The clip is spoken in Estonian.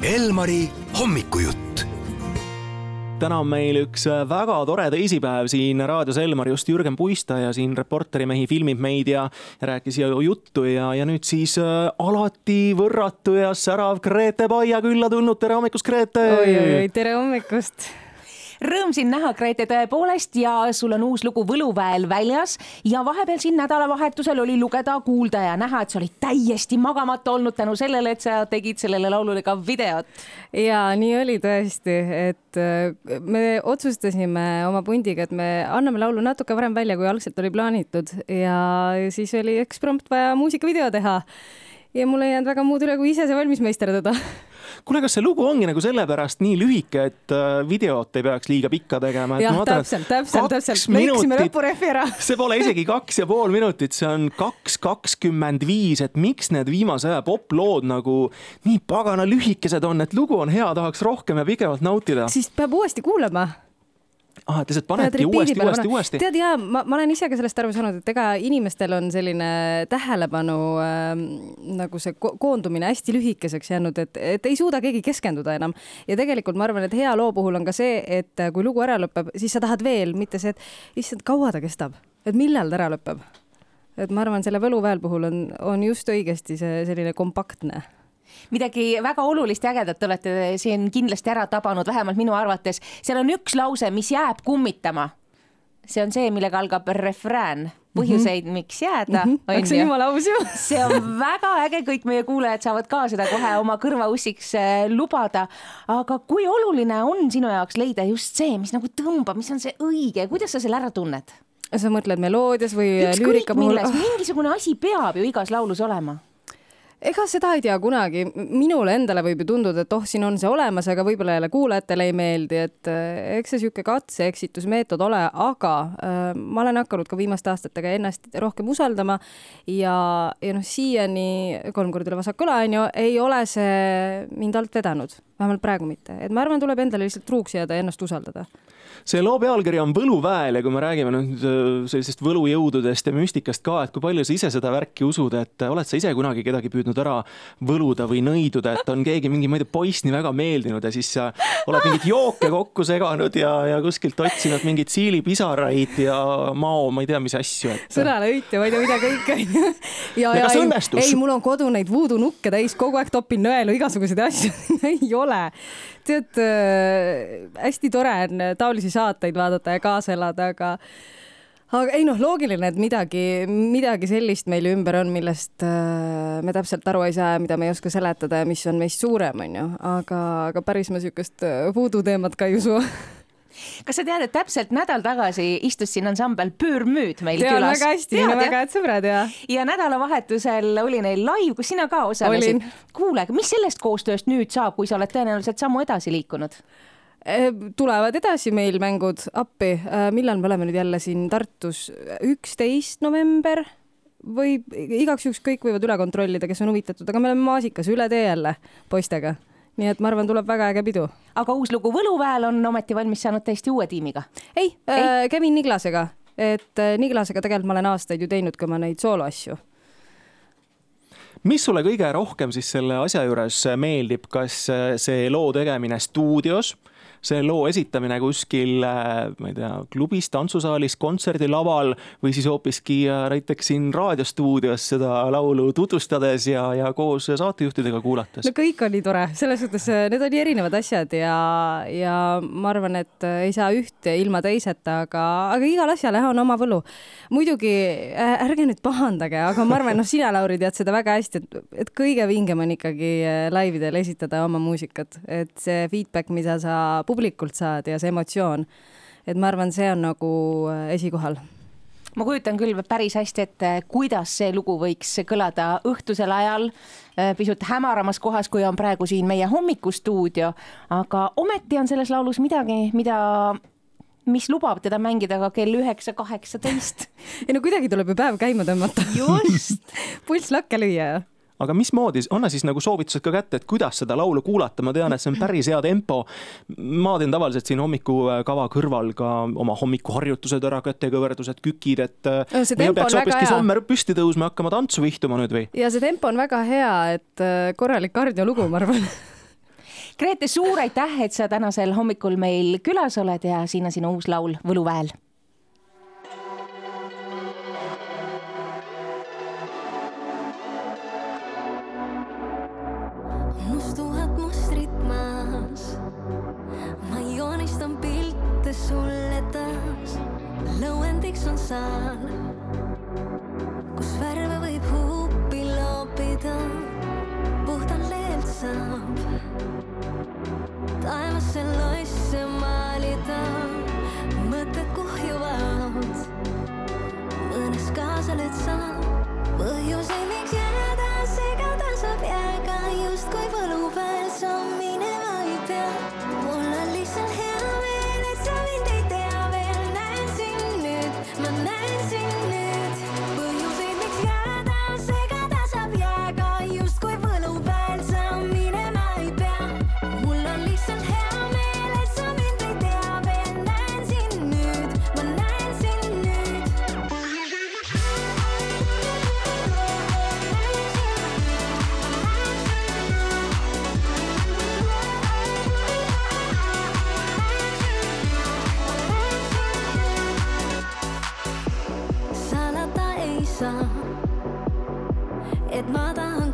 Elmari hommikujutt täna on meil üks väga tore teisipäev siin raadios Elmar, just Jürgen Puista ja siin Reporteri mehi filmib meid ja, ja rääkis juttu ja, ja nüüd siis äh, alati võrratu ja särav Grete Paia külla tulnud. tere hommikust, Grete! tere hommikust! Rõõm sind näha, Grete, tõepoolest ja sul on uus lugu Võluväel väljas. Ja vahepeal siin nädalavahetusel oli lugeda, kuulda ja näha, et sa olid täiesti magamata olnud tänu sellele, et sa tegid sellele laulule ka videot. ja nii oli tõesti, et äh, me otsustasime oma pundiga, et me anname laulu natuke varem välja, kui algselt oli plaanitud. Ja siis oli eksprompt vaja muusikavideo teha. Ja mul ei jäänud väga muud üle, kui ise see valmis meisterdada kuule, kas see lugu ongi nagu sellepärast nii lühike, et äh, videot ei peaks liiga pikka tegema? jah, täpselt, täpselt, täpselt. lõikasime lõpurehvi ära see pole isegi kaks ja pool minutit, see on kaks kakskümmend viis, et miks need viimase aja poplood nagu nii pagana lühikesed on, et lugu on hea, tahaks rohkem ja pikemalt nautida. siis peab uuesti kuulama ah, lihtsalt panedki uuesti, uuesti, uuesti. tead ja ma, ma olen ise ka sellest aru saanud, et ega inimestel on selline tähelepanu äh, nagu see ko koondumine hästi lühikeseks jäänud, et, et ei suuda keegi keskenduda enam. ja tegelikult ma arvan, et hea loo puhul on ka see, et kui lugu ära lõpeb, siis sa tahad veel, mitte see, et issand, kaua ta kestab, et millal ta ära lõpeb. et ma arvan, selle Võluväel puhul on, on just õigesti see selline kompaktne midagi väga olulist ja ägedat olete siin kindlasti ära tabanud, vähemalt minu arvates. seal on üks lause, mis jääb kummitama. see on see, millega algab refrään põhjuseid mm, -hmm. miks jääda mm. -hmm. see on jumala aus ju. see on väga äge, kõik meie kuulajad saavad ka seda kohe oma kõrvaussiks äh, lubada. aga kui oluline on sinu jaoks leida just see, mis nagu tõmbab, mis on see õige, kuidas sa selle ära tunned? sa mõtled meloodias või lüürika puhul? mingisugune asi peab ju igas laulus olema ega seda ei tea kunagi, minule endale võib ju tunduda, et oh, siin on see olemas, aga võib-olla jälle kuulajatele ei meeldi, et eh, eks see niisugune katse-eksitusmeetod ole, aga äh, ma olen hakanud ka viimaste aastatega ennast rohkem usaldama ja, ja noh, siiani kolm korda üle vasak õla, on ju, ei ole see mind alt vedanud, vähemalt praegu mitte, et ma arvan, tuleb endale lihtsalt truuks jääda ja ennast usaldada see loo pealkiri on Võluväel ja kui me räägime nüüd äh, sellisest võlujõududest ja müstikast ka, et kui palju sa ise seda värki usud, et oled sa ise kunagi kedagi püüdnud ära võluda või nõiduda, et on keegi mingi, ma ei tea, poiss nii väga meeldinud ja siis sa oled mingeid jooke kokku seganud ja, ja kuskilt otsinud mingeid siilipisaraid ja mao, ma ei tea, mis asju et.... sõnalõit ja ma ei tea, mida kõike onju. ja, ja, ja ei, ei, mul on kodu neid voodoo-nukke täis, kogu aeg topin nõelu igasuguseid asju ei ole tead äh,, hästi tore on taolisi saateid vaadata ja kaasa elada, aga aga ei noh, loogiline, et midagi, midagi sellist meil ümber on, millest äh, me täpselt aru ei saa ja mida me ei oska seletada ja mis on meist suurem, on ju, aga, aga päris ma niisugust äh, voodoo teemat ka ei usu kas sa tead, et täpselt nädal tagasi istus siin ansambel Püürmüüd meil tean külas? väga hästi, meil on väga head sõbrad ja. ja nädalavahetusel oli neil live, kus sina ka osalesid. kuule, mis sellest koostööst nüüd saab, kui sa oled tõenäoliselt sammu edasi liikunud? Eh, tulevad edasi meil mängud appi, eh, millal me oleme nüüd jälle siin Tartus, üksteist november või igaks juhuks kõik võivad üle kontrollida, kes on huvitatud, aga me oleme maasikas üle tee jälle poistega nii et ma arvan, tuleb väga äge pidu. aga uus lugu Võluväel on ometi valmis saanud täiesti uue tiimiga? ei, ei., äh, Kevin Niglasega, et äh, Niglasega tegelikult ma olen aastaid ju teinud ka oma neid sooloasju mis sulle kõige rohkem siis selle asja juures meeldib, kas äh, see loo tegemine stuudios see loo esitamine kuskil, äh, ma ei tea, klubis, tantsusaalis, kontserdilaval või siis hoopiski äh, näiteks siin raadiostuudios seda laulu tutvustades ja, ja koos saatejuhtidega kuulates? no kõik nii tore, selles suhtes äh, need on nii erinevad asjad ja, ja ma arvan, et ei saa ühte ilma teiseta, aga, aga igal asjal jah, on oma võlu. muidugi ärge nüüd pahandage, aga ma arvan, noh, sina, Lauri, tead seda väga hästi, et, et kõige vingem on ikkagi laividel esitada oma muusikat, et see feedback, mida sa publikult saad ja see emotsioon. et ma arvan, see on nagu äh, esikohal ma kujutan küll päris hästi ette, kuidas see lugu võiks kõlada õhtusel ajal, äh, pisut hämaramas kohas, kui on praegu siin meie hommikustuudio, aga ometi on selles laulus midagi, mida mis lubab teda mängida ka kell üheksa, kaheksateist. ei no kuidagi tuleb ju päev käima tõmmata. just pulss lakke lüüa aga mismoodi, anna siis nagu soovitused ka kätte, et kuidas seda laulu kuulata, ma tean, et see on päris hea tempo. ma teen tavaliselt siin hommikukava kõrval ka oma hommikuharjutused ära, kätekõverdused, kükid, et no,. meil peaks hoopiski sommer püsti tõusma hakkama tantsu vihtuma nüüd või? ja see tempo on väga hea, et äh, korralik kardiolugu, ma arvan Grete, suur aitäh, et sa tänasel hommikul meil külas oled ja siin on sinu uus laul Võluväel mustuvad mustrid maas. ma joonistan pilte sulle taas, lõuendiks on saan mother